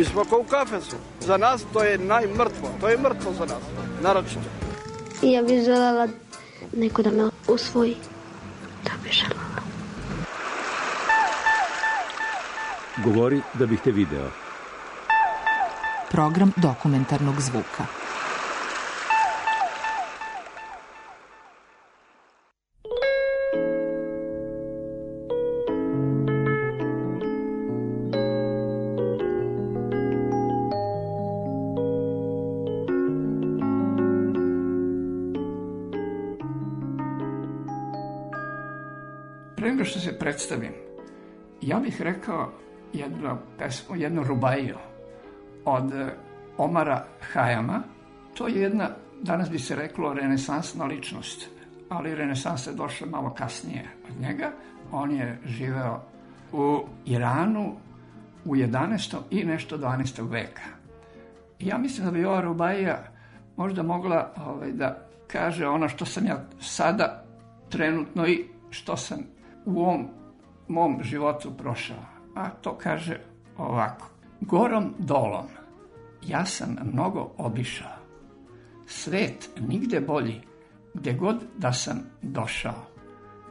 Mi smo kao u kafesu. Za nas to je najmrtvo. To je mrtvo za nas. Naročito. I ja bih želela neko da me usvoji. Da bih želela. Govori da bih te video. Program dokumentarnog zvuka. Pre nego što se predstavim, ja bih rekao jednu pesmu, jednu rubaju od eh, Omara Hayama. To je jedna, danas bi se reklo, renesansna ličnost, ali renesansa je došla malo kasnije od njega. On je živeo u Iranu u 11. i nešto 12. veka. Ja mislim da bi ova rubaija možda mogla ovaj, da kaže ono što sam ja sada trenutno i što sam u ovom mom životu prošao. A to kaže ovako. Gorom dolom ja sam mnogo obišao. Svet nigde bolji, gde god da sam došao.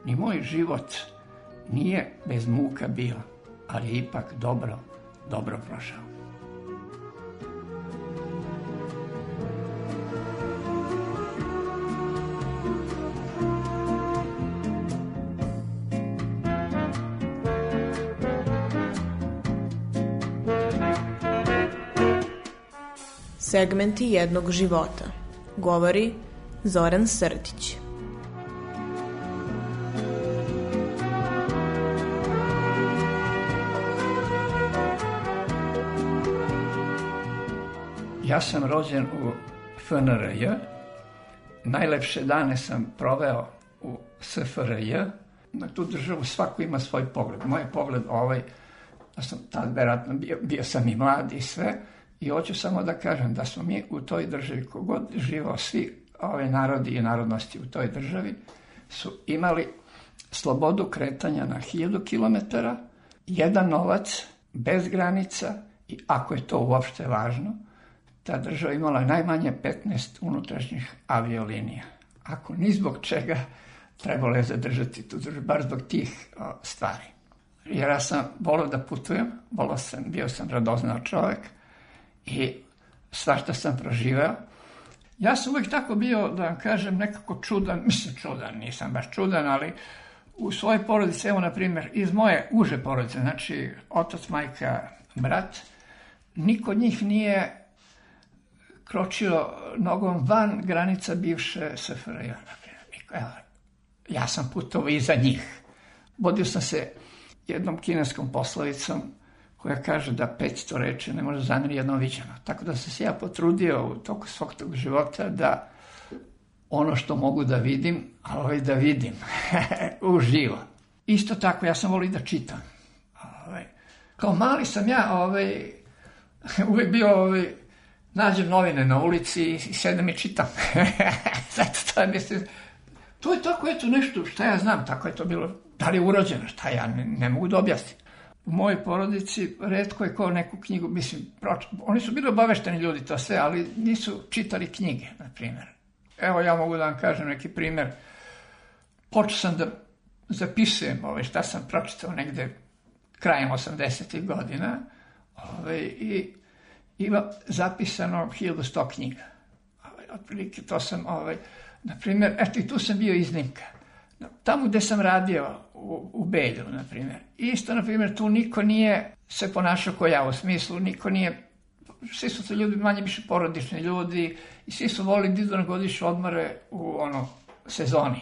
Ni moj život nije bez muka bio, ali ipak dobro, dobro prošao. Segmenti jednog života. Govori Zoran Srdić. Ja sam rođen u FNRJ. Najlepše dane sam proveo u SFRJ. Na tu državu svako ima svoj pogled. Moj pogled ovaj, da sam tad verovatno bio, bio sam i mlad i sve, I hoću samo da kažem da smo mi u toj državi, kogod živao svi ove narodi i narodnosti u toj državi, su imali slobodu kretanja na hiljadu kilometara, jedan novac, bez granica i ako je to uopšte važno, ta država imala najmanje 15 unutrašnjih aviolinija. Ako ni zbog čega, trebalo je zadržati tu državu, bar zbog tih o, stvari. Jer ja sam volao da putujem, volao sam, bio sam radoznao čovek, i svašta sam proživao. Ja sam uvijek tako bio, da vam kažem, nekako čudan, mislim čudan, nisam baš čudan, ali u svojoj porodici, evo na primjer, iz moje uže porodice, znači otac, majka, brat, niko njih nije kročio nogom van granica bivše SFRJ. Ja sam putovao iza njih. Vodio sam se jednom kineskom poslovicom koja kaže da 500 reči ne može zamjeriti jednom viđeno. Tako da sam se ja potrudio u toku svog tog života da ono što mogu da vidim, a ovaj da vidim uživo. Isto tako, ja sam volio da čitam. Ovaj, kao mali sam ja ovaj, uvijek bio ovaj, nađem novine na ulici i sedem i čitam. Zato to mislim, to je tako, eto nešto, šta ja znam, tako je to bilo, da li je urođeno, šta ja ne, ne mogu da objasnim u mojoj porodici redko je ko neku knjigu, mislim, proč... oni su bili obavešteni ljudi to sve, ali nisu čitali knjige, na primjer. Evo ja mogu da vam kažem neki primjer. Počeo sam da zapisujem ove, šta sam pročitao negde krajem 80. godina ove, i ima zapisano 1100 knjiga. Ove, otprilike to sam, ove, na primjer, eto i tu sam bio iznimka. Tamo gde sam radio u, u Belju, na primjer, isto, na primjer, tu niko nije se ponašao kao ja, u smislu, niko nije, svi su to ljudi, manje više porodični ljudi, i svi su volili da idu na godišnje odmore u, ono, sezoni.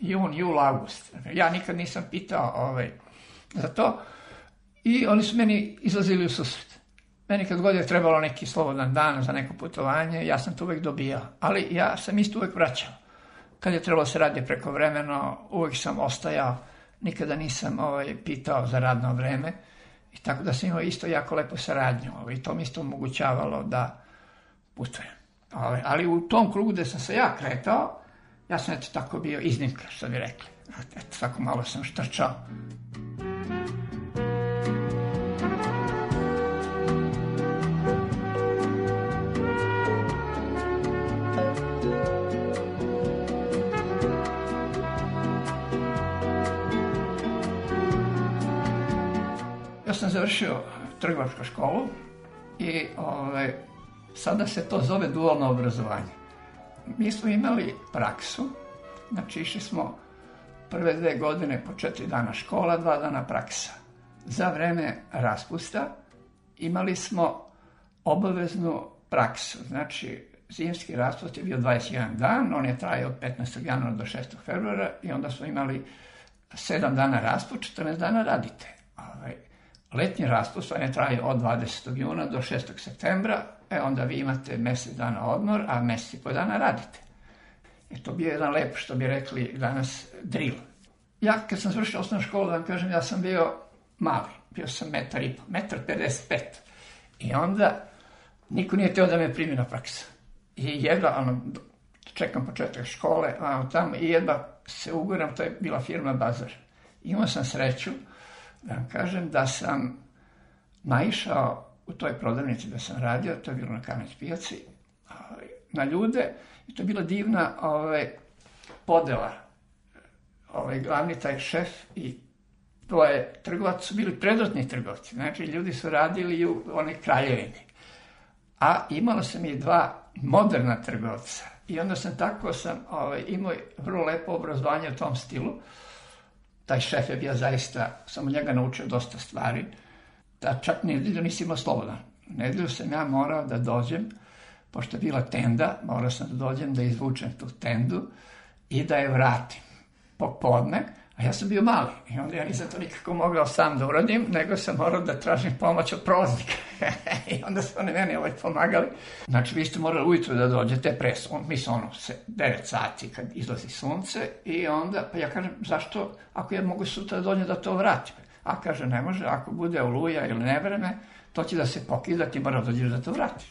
Jun, jul, august. Ja nikad nisam pitao ovaj, za to. I oni su meni izlazili u susret. Meni kad god je trebalo neki slobodan dan za neko putovanje, ja sam to uvek dobijao. Ali ja sam isto uvek vraćao. Kad je trebalo se radi preko vremeno, uvek sam ostajao. Nikada nisam ovaj, pitao za radno vreme. I tako da sam imao isto jako lepo saradnju. Ovaj, I to mi isto omogućavalo da putujem. Ovaj, ali u tom krugu gde sam se ja kretao, ja sam eto tako bio iznimka, što bi rekli. Eto, tako malo sam štrčao. Ja sam završio trgovačku školu i ovaj, sada se to zove dualno obrazovanje. Mi smo imali praksu, znači išli smo prve dve godine po četiri dana škola, dva dana praksa. Za vreme raspusta imali smo obaveznu praksu, znači zimski raspust je bio 21 dan, on je trajao od 15. januara do 6. februara i onda smo imali 7 dana raspust, 14 dana radite. Ovaj, letnji raspust, on je trajao od 20. juna do 6. septembra, e onda vi imate mesec dana odmor, a mesec i po dana radite. I to bio jedan lep, što bi rekli danas, drill. Ja kad sam završio osnovnu školu, da vam kažem, ja sam bio mali, bio sam metar i po, metar 55. I onda niko nije teo da me primi na praksu. I jedva, ono, čekam početak škole, a tamo, i jedva se uguram, to je bila firma Bazar. Imao sam sreću, da kažem, da sam naišao u toj prodavnici da sam radio, to je bilo na Kamenić pijaci, na ljude, i to je bila divna ovaj, podela. Ovaj, glavni taj šef i to je trgovac, su bili predratni trgovci, znači ljudi su radili u one kraljevini. A imalo sam i dva moderna trgovca. I onda sam tako sam ovaj, imao vrlo lepo obrazovanje u tom stilu. Taj šef je bio zaista, sam njega naučio dosta stvari. Da čak nedelju nisi imao slobodan. Nedelju sam ja morao da dođem, pošto je bila tenda, morao sam da dođem da izvučem tu tendu i da je vratim popodne, a ja sam bio mali i onda ja nisam to nikako mogao sam da uradim, nego sam morao da tražim pomoć od prolaznika. I onda su oni meni ovaj pomagali. Znači, vi ste morali ujutru da dođete pre, on, mislim, ono, se, 9 sati kad izlazi sunce i onda, pa ja kažem, zašto, ako ja mogu sutra da dođem da to vratim? A kaže, ne može, ako bude oluja ili nevreme, to će da se pokida, ti mora da dođeš da to vratiš.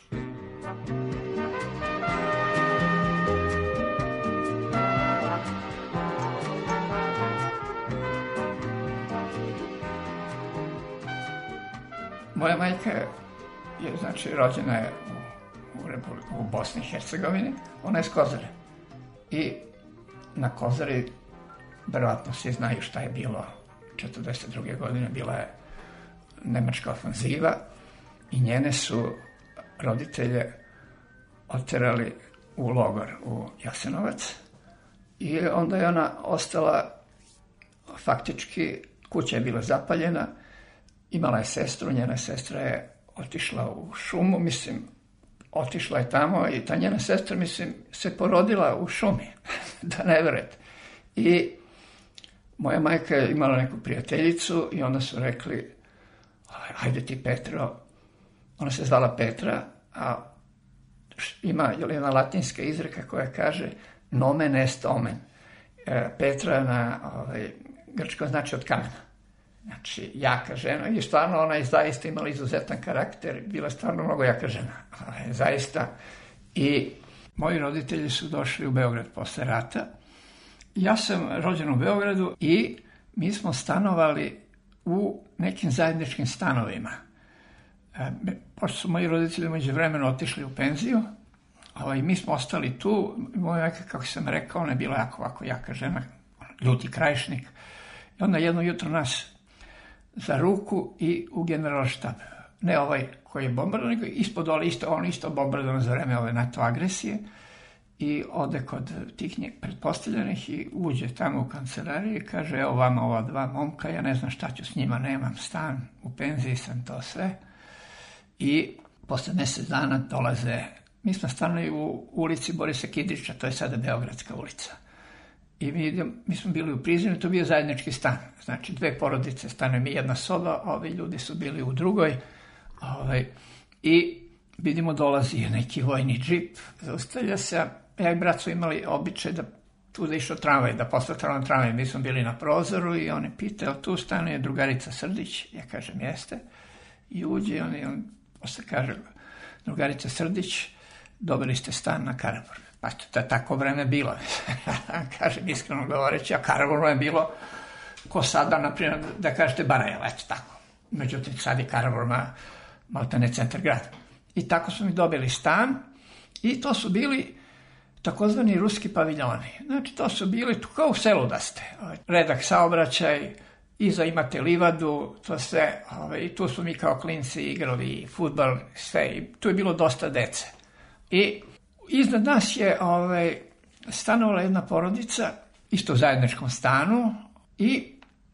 Moja majka je, znači, rođena je u, u, Republi- u Bosni i Hercegovini, ona je s Kozare. I na Kozari, verovatno svi znaju šta je bilo 42. godine, bila je nemačka ofanziva i njene su roditelje oterali u logor u Jasenovac i onda je ona ostala faktički, kuća je bila zapaljena, imala je sestru, njena sestra je otišla u šumu, mislim, otišla je tamo i ta njena sestra, mislim, se porodila u šumi, da ne verujete. I moja majka je imala neku prijateljicu i onda su rekli, ajde ti Petro, ona se zvala Petra, a ima jedna latinska izreka koja kaže nomen est omen. E, Petra na ovaj, grčkom znači od kamena. Znači, jaka žena i stvarno ona je zaista imala izuzetan karakter, bila stvarno mnogo jaka žena. Ovaj, zaista. I moji roditelji su došli u Beograd posle rata. Ja sam rođen u Beogradu i mi smo stanovali u nekim zajedničkim stanovima. E, pošto su moji roditelji među vremenu otišli u penziju, ovaj, mi smo ostali tu. Moja majka, kako sam rekao, ona je bila jako ovako jaka žena, ljuti krajišnik. I onda jedno jutro nas za ruku i u generalštab. Ne ovaj koji je bombardovan, nego ispod dole, isto, on isto bombardovan za vreme ove NATO agresije i ode kod tih pretpostavljenih i uđe tamo u kancelariju i kaže, evo vama ova dva momka, ja ne znam šta ću s njima, nemam stan, u penziji sam to sve. I posle mesec dana dolaze, mi smo stanuli u ulici Borisa Kidrića, to je sada Beogradska ulica. I mi, mi smo bili u prizinu, to bio zajednički stan. Znači, dve porodice stanuje mi jedna soba, ovi ljudi su bili u drugoj. Ovaj, i vidimo dolazi neki vojni džip, zaustavlja se, a ja i brat su imali običaj da tu da išao tramvaj, da posle na tramvaj, mi smo bili na prozoru i oni pitaju, tu stanuje drugarica Srdić, ja kažem jeste, i uđe on i on posle kaže, drugarica Srdić, dobili ste stan na Karaboru. Pa to je tako vreme bilo. kažem, iskreno govoreći, a Karaboru je bilo ko sada, na primjer, da kažete Barajevo, eto tako. Međutim, sad je Karabor ma, maltene centar grada. I tako su mi dobili stan i to su bili takozvani ruski paviljoni. Znači, to su bili tu kao u selu da ste. Redak saobraćaj, iza imate livadu, to sve, ovaj, i tu su mi kao klinci igrali futbal, sve, i tu je bilo dosta dece. I iznad nas je ovaj, stanovala jedna porodica, isto u zajedničkom stanu, i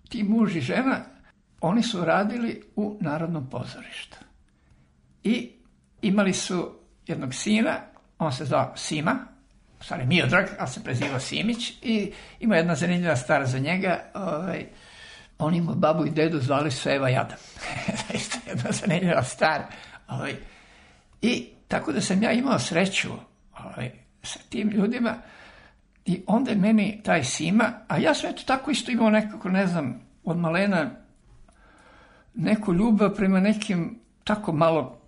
ti muž i žena, oni su radili u Narodnom pozorištu. I imali su jednog sina, on se zvao Sima, stvari Miodrag, ali se prezivao Simić, i ima jedna zanimljiva stara za njega, ovaj, oni imaju babu i dedu zvali su Eva Jada. Isto jedna zanimljiva stvar. Ovaj, I tako da sam ja imao sreću ovaj, sa tim ljudima i onda meni taj Sima, a ja sam eto tako isto imao nekako, ne znam, od malena neku ljubav prema nekim tako malo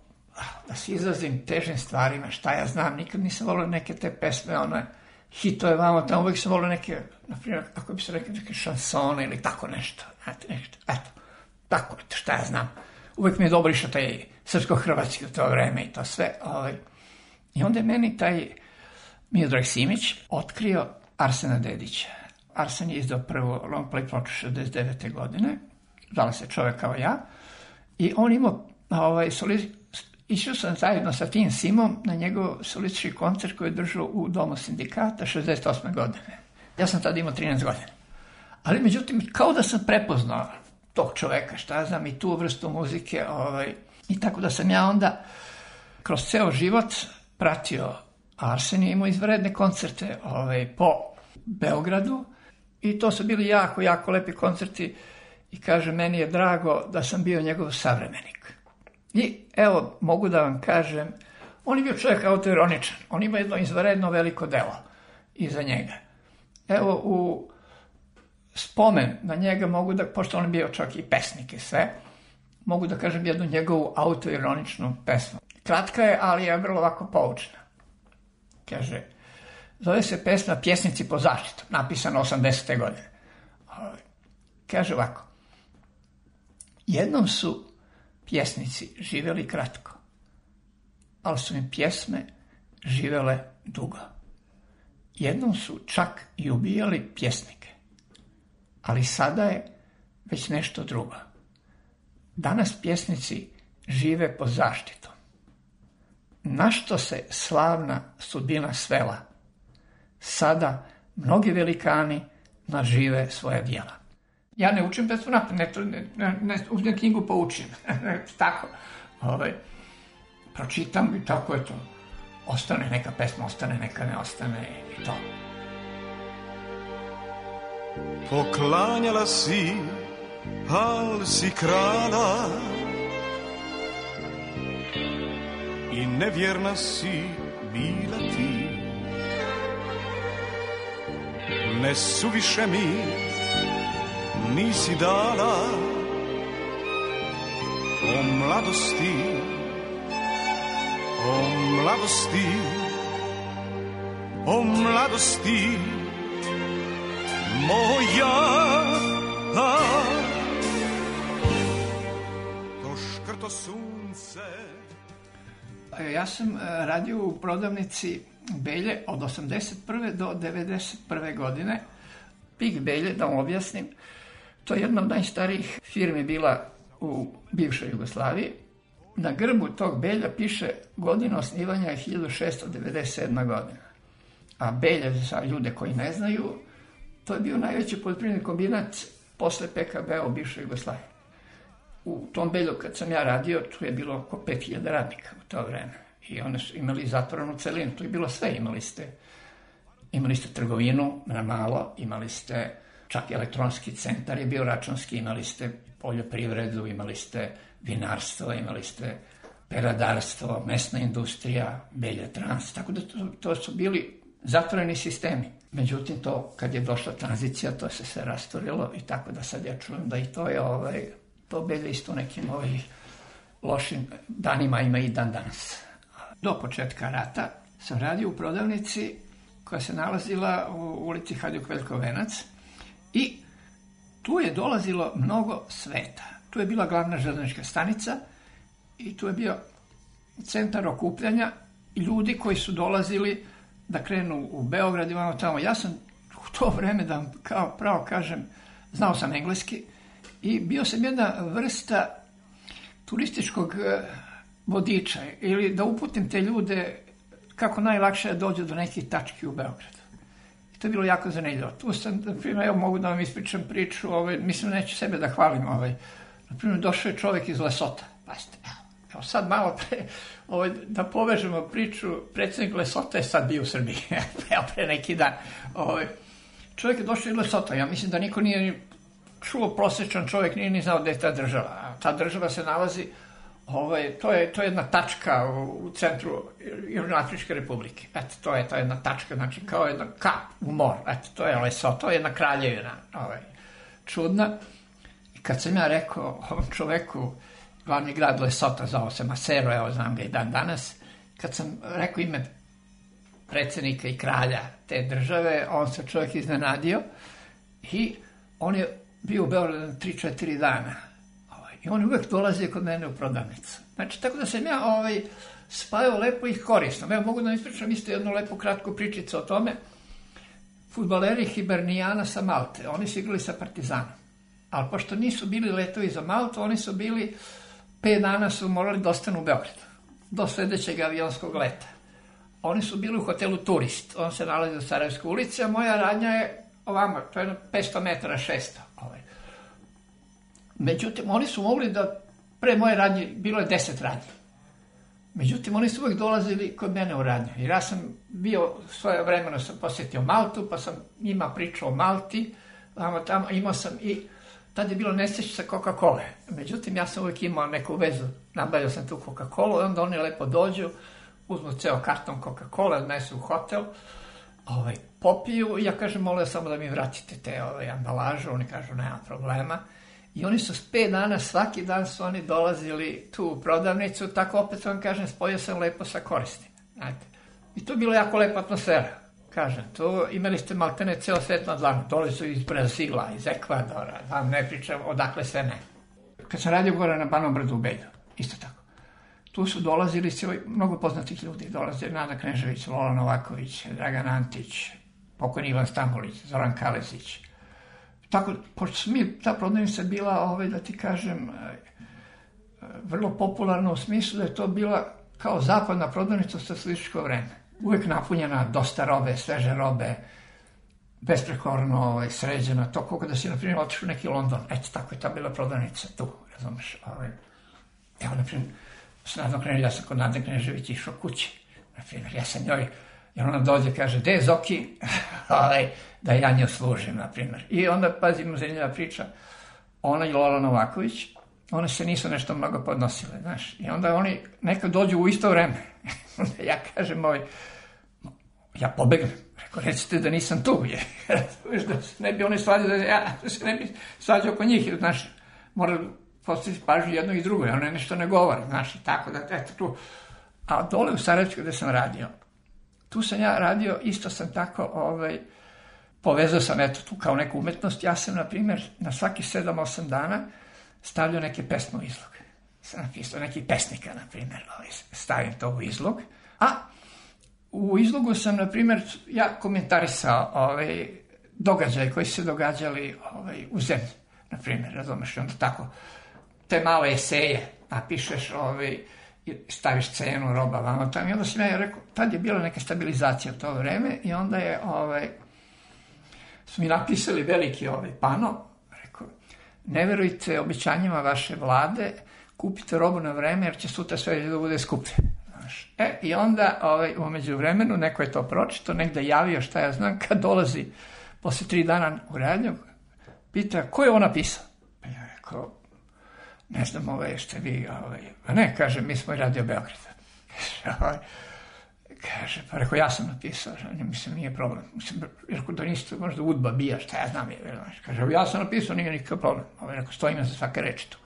da se izrazim težim stvarima, šta ja znam, nikad nisam volio neke te pesme, one hitove vamo, tamo uvijek sam volio neke, na primjer, kako bi se rekli, neke šansone ili tako nešto, znate, nešto, eto, tako, eto, šta ja znam. Uvijek mi je dobro išao taj srpsko-hrvatski u to vreme i to sve, ovaj. I onda je meni taj Miodrag Simić otkrio Arsena Dedića. Arsen je izdao prvu long play ploču 69. godine, zvala se čovek kao ja, i on imao ovaj, soli, Išao sam zajedno sa tim Simom na njegov solistički koncert koji je držao u Domu sindikata 68. godine. Ja sam tada imao 13 godina. Ali međutim, kao da sam prepoznao tog čoveka, šta znam, i tu vrstu muzike. Ovaj, I tako da sam ja onda kroz ceo život pratio Arsen je imao izvredne koncerte ovaj, po Beogradu i to su bili jako, jako lepi koncerti i kaže, meni je drago da sam bio njegov savremenik. I evo, mogu da vam kažem, on je bio čovjek autoironičan. On ima jedno izvaredno veliko delo iza njega. Evo, u spomen na njega mogu da, pošto on je bio čak i pesnik i sve, mogu da kažem jednu njegovu autoironičnu pesmu. Kratka je, ali je vrlo ovako poučna. Kaže, zove se pesma Pjesnici po zaštitu, napisana 80. godine. Kaže ovako, jednom su pjesnici živeli kratko, ali su im pjesme živele dugo. Jednom su čak i ubijali pjesnike, ali sada je već nešto drugo. Danas pjesnici žive pod zaštitom. Na što se slavna sudbina svela? Sada mnogi velikani nažive svoje dijela. Ja ne učim pesmu napad, ne, ne, ne, ne uzmem knjigu pa učim. tako. Ovaj, pročitam i tako je to. Ostane neka pesma, ostane neka ne ostane i to. Poklanjala si, al si krala I nevjerna si bila ti. Ne suviše mi nisi dala O mladosti, o mladosti, o mladosti moja To škrto sunce Ja sam e, radio u prodavnici Belje od 81. do 91. godine. Pik Belje, da vam objasnim, To je jedna od najstarijih firmi bila u bivšoj Jugoslaviji. Na grbu tog Belja piše godina osnivanja je 1697. godina. A Belje, za ljude koji ne znaju, to je bio najveći poljoprivredni kombinat posle PKB u bivšoj Jugoslaviji. U tom Belju kad sam ja radio, tu je bilo oko 5000 radnika u to vreme. I one su imali zatvorenu celinu, tu je bilo sve. Imali ste, imali ste trgovinu na malo, imali ste čak elektronski centar je bio računski, imali ste poljoprivredu, imali ste vinarstvo, imali ste peradarstvo, mesna industrija, belje trans, tako da to, to su bili zatvoreni sistemi. Međutim, to kad je došla tranzicija, to se sve rastorilo i tako da sad ja čujem da i to je ovaj, to belje isto nekim ovaj, lošim danima ima i dan danas. Do početka rata sam radio u prodavnici koja se nalazila u ulici Hadjuk Veljko Venac i tu je dolazilo mnogo sveta. Tu je bila glavna železnička stanica i tu je bio centar okupljanja ljudi koji su dolazili da krenu u Beograd i vamo tamo. Ja sam u to vreme, da vam kao pravo kažem, znao sam engleski i bio sam jedna vrsta turističkog eh, vodiča ili da uputim te ljude kako najlakše da dođu do nekih tački u Beogradu. I to je bilo jako zanimljivo. Tu sam, na primjer, evo mogu da vam ispričam priču, ovaj, mislim, neću sebe da hvalim, ovaj, na primjer, došao je čovek iz Lesota, pazite, evo, evo sad malo pre, ovaj, da povežemo priču, predsednik Lesota je sad bio u Srbiji, evo pre neki dan, ovaj, čovjek je došao iz Lesota, ja mislim da niko nije čuo prosječan čovjek, nije ni znao gde je ta država, a ta država se nalazi Ovaj, to, je, to je jedna tačka u, centru Južnoafričke republike. Eto, to je to jedna tačka, znači kao jedna kap u mor. Eto, to je Lesoto, to je jedna kraljevina ovaj, čudna. I kad sam ja rekao ovom čoveku, glavni grad Lesota, zvao se Masero, evo znam ga i dan danas, kad sam rekao ime predsednika i kralja te države, on se čovjek iznenadio i on je bio u Beogradu 3-4 dana I oni uvek dolaze kod mene u prodavnicu. Znači, tako da sam ja ovaj, spajao lepo i korisno. Evo, mogu da vam ispričam isto jednu lepu kratku pričicu o tome. Futbaleri Hibernijana sa Malte, oni su igrali sa Partizanom. Ali pošto nisu bili letovi za Maltu, oni su bili, 5 dana su morali da ostanu u Beogradu. Do sledećeg avionskog leta. Oni su bili u hotelu Turist. On se nalazi u Sarajevskoj ulici, a moja radnja je ovamo, to je 500 metara, 600. Međutim, oni su mogli da, pre moje radnje, bilo je deset radnje. Međutim, oni su uvek dolazili kod mene u radnju. Jer ja sam bio, svoje vremeno sam posjetio Maltu, pa sam njima pričao o Malti, tamo, tamo, imao sam i, tad je bilo nesreća Coca-Cola. Međutim, ja sam uvek imao neku vezu, nabavio sam tu Coca-Cola i onda oni lepo dođu, uzmu ceo karton Coca-Cola, odnesu u hotel, ovaj, popiju i ja kažem, molim samo da mi vratite te ovaj, ambalažu, oni kažu, nema problema. I oni su s pet dana, svaki dan su oni dolazili tu u prodavnicu, tako opet vam kažem, spojio sam lepo sa koristim. Znate. I to je bila jako lepa atmosfera. Kažem, to imali ste maltene ceo svet na dlanu. Dole su iz Brazila, iz Ekvadora, vam ne pričam odakle sve ne. Kad sam radio gore na Banom brdu u Belju, isto tako. Tu su dolazili cijeli, mnogo poznatih ljudi. Dolaze Nada Knežević, Lola Novaković, Dragan Antić, pokojni Ivan Stambolić, Zoran Kalezić, Tako, pošto su mi, ta prodavnica bila, ovaj, da ti kažem, e, e, vrlo popularna u smislu da je to bila kao zapadna prodavnica sa sličičko vreme. Uvek napunjena, dosta robe, sveže robe, besprekorno ovaj, sređena, to koliko da si, na primjer, otišao u neki London. Eto, tako je ta bila prodavnica tu, razumeš. Ovaj. Evo, na primjer, s Nadom Knežević, ja sam kod Nade Knežević išao kući. Na primjer, ja sam njoj Jer ona dođe kaže, gde je Zoki? ovaj, da ja nju služim, na primjer. I onda, pazimo, zanimljiva priča, ona i Lola Novaković, one se nisu nešto mnogo podnosile, znaš. I onda oni nekad dođu u isto vreme. ja kažem, ovaj, ja pobegnem. Rekao, recite da nisam tu, jer da se ne bi oni svađali, da ja da se ne bi svađao oko njih, znaš, mora postaviti pažnju jedno i drugo, one nešto ne govore, znaš, i tako da, eto tu. A dole u Sarajevsku gde sam radio, tu sam ja radio, isto sam tako, ovaj, povezao sam eto tu kao neku umetnost. Ja sam, na primjer, na svaki 7-8 dana stavljao neke pesme u izlog. Sam napisao neki pesnika, na primjer, ovaj, stavim to u izlog. A u izlogu sam, na primjer, ja komentarisao ovaj, događaje koji se događali ovaj, u zemlji, na primjer, razumeš, onda tako, te male eseje napišeš, ovaj, staviš cenu, roba, vamo tamo. I onda sam ja rekao, tad je bila neka stabilizacija u to vreme i onda je, ovaj, su mi napisali veliki ovaj pano, rekao, ne verujte običanjima vaše vlade, kupite robu na vreme jer će sutra sve da bude skuplje. Znaš. E, i onda ovaj, umeđu vremenu neko je to pročito, negde javio šta ja znam, kad dolazi posle tri dana u radnju, pita ko je on napisao? Pa ja rekao, ne znam, ove, ste vi, ovaj, a ne, kaže, mi smo i radio Beograda. Kaže, pa rekao, ja sam napisao, ne, mislim, nije problem. Mislim, rekao, da niste možda udba bija, šta ja znam, je, znaš. Kaže, ja sam napisao, nije nikakav problem. Ovaj, rekao, stojim za svake reči tu.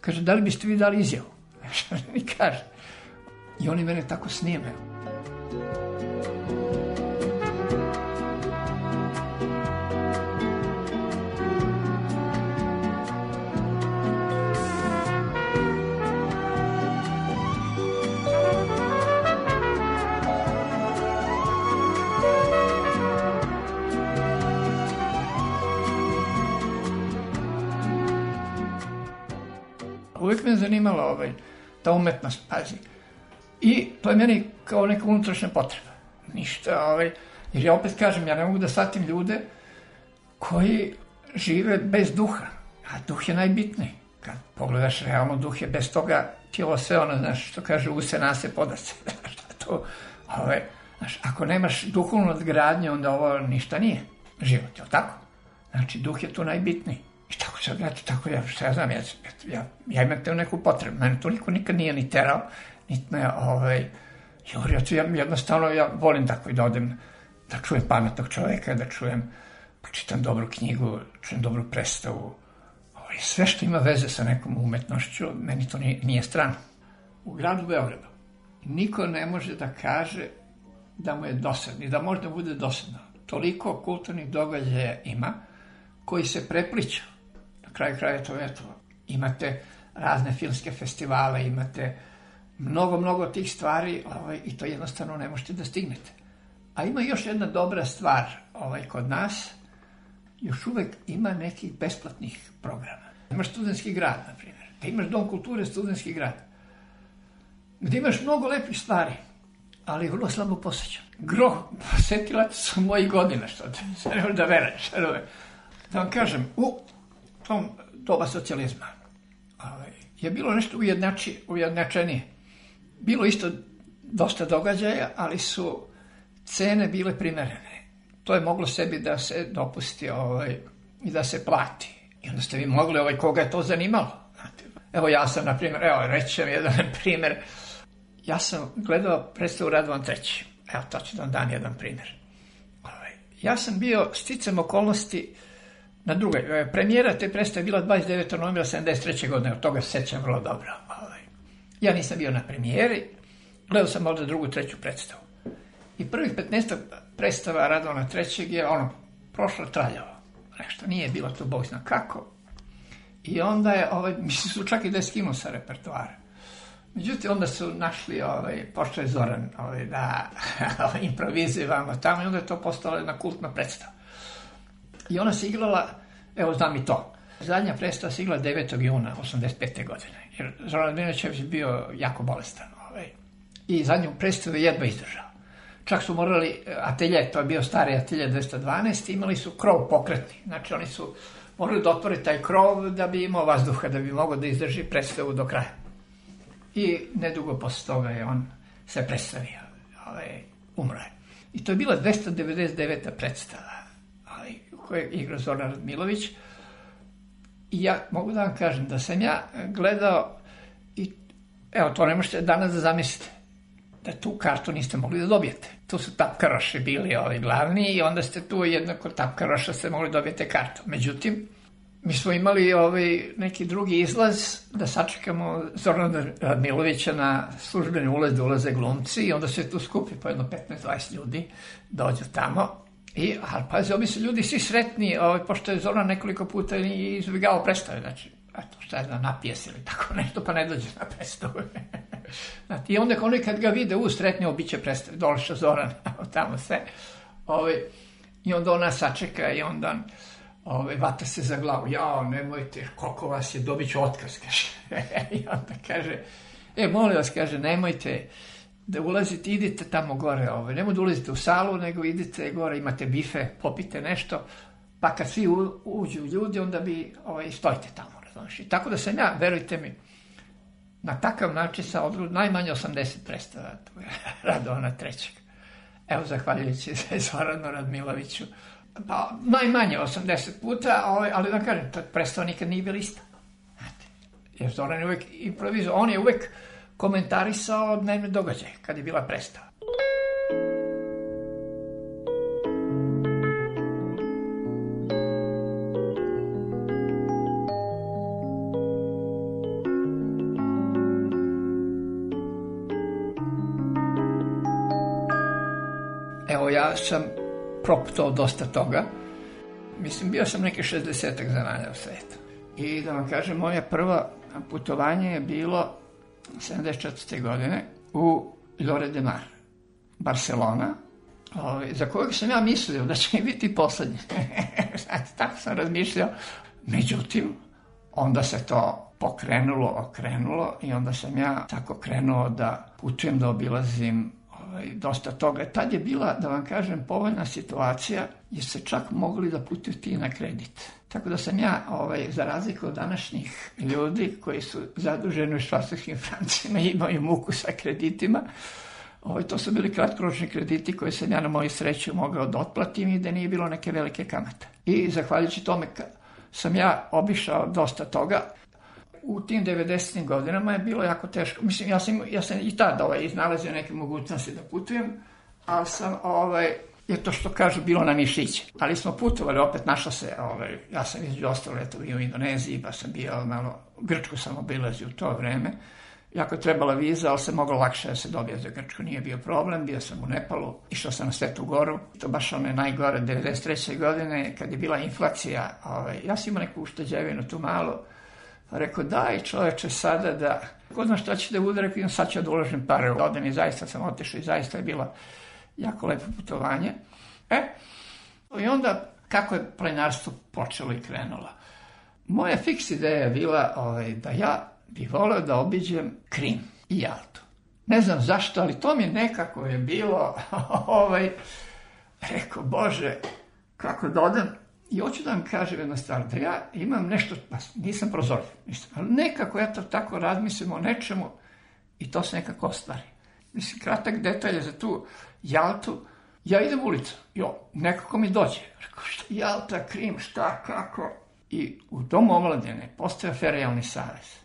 Kaže, da li biste vi dali izjavu? I kaže, i oni mene tako snime. Uvijek me zanimala ovaj, ta umetnost, pazi. I to je meni kao neka unutrašnja potreba. Ništa, ovaj, jer ja opet kažem, ja ne mogu da shvatim ljude koji žive bez duha. A duh je najbitniji. Kad pogledaš realno, duh je bez toga tijelo sve ono, znaš, što kaže, use nase podace. To, ovaj, znaš, ako nemaš duhovnu nadgradnju, onda ovo ništa nije život, je li tako? Znači, duh je tu najbitniji. I tako sad, eto, tako ja, šta ja znam, ja, ja, ja imam te neku potrebu. Mene to niko nikad nije ni terao, niti me, ovaj, jurio, ja, jednostavno, ja volim tako i da odem, da čujem pametnog čoveka, da čujem, čitam dobru knjigu, čujem dobru predstavu, ovaj, sve što ima veze sa nekom umetnošću, meni to nije, nije strano. U gradu Beogradu niko ne može da kaže da mu je dosadno i da možda bude dosadno. Toliko kulturnih događaja ima koji se prepliču na kraju kraja to eto, imate razne filmske festivale, imate mnogo, mnogo tih stvari ovaj, i to jednostavno ne možete da stignete. A ima još jedna dobra stvar ovaj, kod nas, još uvek ima nekih besplatnih programa. Imaš studentski grad, na primjer. Da imaš dom kulture, studentski grad. Gde imaš mnogo lepih stvari, ali vrlo slabo posjećan. Gro, posetilac su moji godina, što da, ne da vereš. Da vam kažem, u tom doba socijalizma je bilo nešto ujednači, ujednačenije. Bilo isto dosta događaja, ali su cene bile primerene. To je moglo sebi da se dopusti ovaj, i da se plati. I onda ste vi mogli, ovaj, koga je to zanimalo. Znate, evo ja sam, na primjer, evo, reći vam jedan primjer. Ja sam gledao predstavu Radovan treći. Evo, to ću da vam dam jedan primjer. Ovaj, ja sam bio sticam okolnosti na drugoj. Premijera te predstave bila 29. novembra 73. godine, od toga se sećam vrlo dobro. Ovaj. Ja nisam bio na premijeri, gledao sam ovde drugu, treću predstavu. I prvih 15 predstava Radovana trećeg je ono, prošlo traljavo. Nešto, nije bilo to bog zna kako. I onda je, ovaj, mislim su čak i da je skinuo sa repertoara. Međutim, onda su našli, ovaj, pošto je Zoran, ovaj, da improvizuje vamo tamo i onda je to postalo jedna kultna predstava. I ona se igrala, evo znam i to, zadnja predstava se igrala 9. juna 85. godine, jer Zoran je bio jako bolestan. Ovaj. I zadnju predstavu je jedva izdržao. Čak su morali, atelje, to je bio stari atelje 212, imali su krov pokretni. Znači oni su morali da otvore taj krov da bi imao vazduha, da bi mogao da izdrži predstavu do kraja. I nedugo posle toga je on se predstavio, ovaj, umro je. I to je bila 299. predstava koje je igrao Zoran Radmilović. I ja mogu da vam kažem da sam ja gledao i evo to ne možete danas da zamislite da tu kartu niste mogli da dobijete. Tu su tapkaroši bili ovi glavni i onda ste tu jednako tapkaroša ste mogli da dobijete kartu. Međutim, mi smo imali ovaj neki drugi izlaz da sačekamo Zorana Radmilovića na službeni ulaz da ulaze glumci i onda se tu skupi po jedno 15-20 ljudi, dođu tamo I, ali pazi, ovi su ljudi svi sretni, ovaj, pošto je Zoran nekoliko puta i izbjegao predstave, znači, eto, šta je da napije se ili tako nešto, pa ne dođe na predstavu. znači, I onda oni kad ga vide u sretni, obiće predstave, došao Zoran, tamo sve. Ovaj, I onda ona sačeka i onda ovaj, vata se za glavu, jao, nemojte, koliko vas je, dobit ću otkaz, kaže. I onda kaže, e, molim vas, kaže, nemojte, da ulazite, idite tamo gore, ovaj, nemoj da ulazite u salu, nego idite gore, imate bife, popite nešto, pa kad svi u, uđu ljudi, onda bi, ovaj, stojite tamo, razumiješ. Tako da sam ja, verujte mi, na takav način sa odru, najmanje 80 predstava, Radovana trećeg. Evo, zahvaljujući Zoranu Radmiloviću, pa najmanje 80 puta, ovaj, ali da kažem, ta predstava nikad nije bila ista. Jer Zoran je uvek improvizao, on je uvek komentarisao dnevne događaje, kad je bila predstava. Evo, ja sam proputao dosta toga. Mislim, bio sam neki 60 zemalja u svetu. I da vam kažem, moje prvo putovanje je bilo 74. godine u Lore de Mar, Barcelona, ovaj, za kojeg sam ja mislio da će biti poslednji. Tako sam razmišljao. Međutim, onda se to pokrenulo, okrenulo i onda sam ja tako krenuo da putujem, da obilazim ovaj, dosta toga. Tad je bila, da vam kažem, povoljna situacija jer se čak mogli da putujete i na kredit. Tako da sam ja, ovaj, za razliku od današnjih ljudi koji su zaduženi u švastarskim francima i imaju muku sa kreditima, ovaj, to su bili kratkoročni krediti koje sam ja na moju sreću mogao da otplatim i da nije bilo neke velike kamate. I zahvaljujući tome sam ja obišao dosta toga. U tim 90. godinama je bilo jako teško. Mislim, ja sam, ja sam i tada ovaj, iznalazio neke mogućnosti da putujem, ali sam ovaj, je to što kažu bilo na mišiće. Ali smo putovali, opet našla se, ovaj, ja sam između ostalo eto bio u Indoneziji, pa sam bio malo, Grčku sam obilazio u to vreme. Jako je trebala viza, ali se moglo lakše da se dobije za Grčku, nije bio problem, bio sam u Nepalu, išao sam na Svetu goru, to baš one najgore, 93. godine, kad je bila inflacija, ovaj, ja sam imao neku ušteđevinu tu malo, rekao, daj čoveče sada da, ko zna šta će da bude, rekao, sad ću da uložim pare, odem i zaista sam otišao i zaista je bila jako lepo putovanje. E, i onda kako je planinarstvo počelo i krenulo. Moja fiks ideja je bila ovaj, da ja bi voleo da obiđem Krim i Jaltu. Ne znam zašto, ali to mi nekako je bilo, ovaj, rekao, Bože, kako da odem. I hoću da vam kažem jednu stvar, da ja imam nešto, pa nisam prozor, nisam, ali nekako, eto, tako razmislim o nečemu i to se nekako ostvari. Mislim, kratak detalj je za tu Jaltu, ja idem u ulicu, jo, nekako mi dođe. Rekao, šta Jalta, Krim, šta, kako? I u domu omladine postoje ferijalni savez.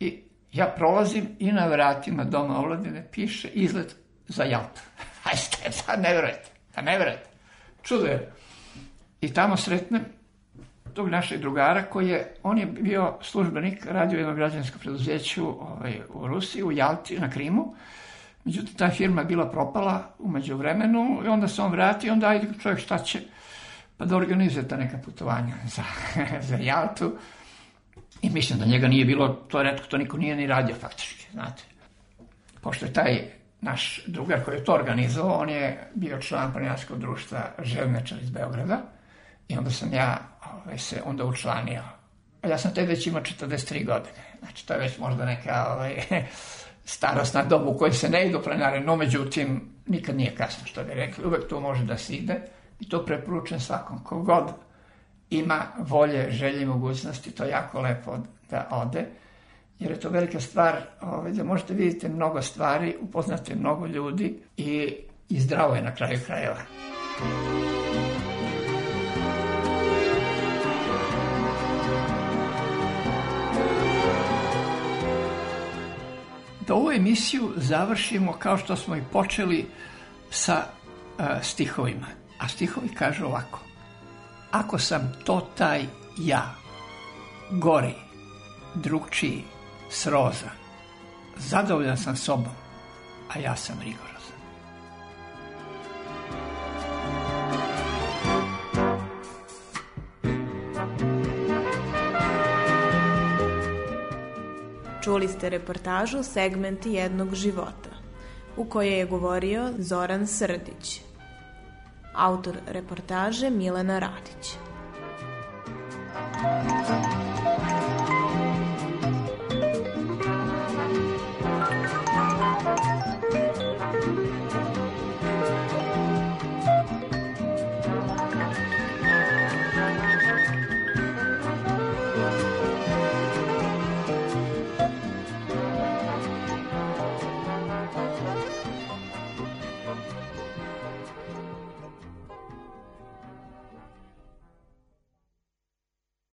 I ja prolazim i na vratima doma omladine piše izlet za Jaltu. Hajde, da ne verujete, da ne verujete. Čudo je. I tamo sretnem tog našeg drugara koji je, on je bio službenik radio jednog građanskog preduzeću ovaj, u Rusiji, u Jalti, na Krimu. Međutim, ta firma je bila propala umeđu vremenu i onda se on vrati i onda ajde čovjek šta će pa da organizuje ta neka putovanja za, za Jaltu. I mislim da njega nije bilo, to je redko, to niko nije ni radio faktički, znate. Pošto je taj naš drugar koji je to organizovao, on je bio član planinarskog društva Želnečar iz Beograda i onda sam ja ovaj, se onda učlanio. Ja sam te već imao 43 godine, znači to je već možda neka ovaj, starostna doba u kojoj se ne idu planare, no međutim nikad nije kasno što bi rekli, uvek to može da se ide i to preporučujem svakom. Kogod ima volje, želje i mogućnosti, to je jako lepo da ode, jer je to velika stvar, ovaj, da možete vidjeti mnogo stvari, upoznate mnogo ljudi i, i zdravo je na kraju krajeva. Da ovu emisiju završimo kao što smo i počeli sa uh, stihovima. A stihovi kažu ovako. Ako sam to taj ja, gori, drugčiji, sroza, zadovoljan sam sobom, a ja sam rigorozan. Čuli ste reportažu Segmenti jednog života, u kojoj je govorio Zoran Srdić, autor reportaže Milena Radić. Thank you.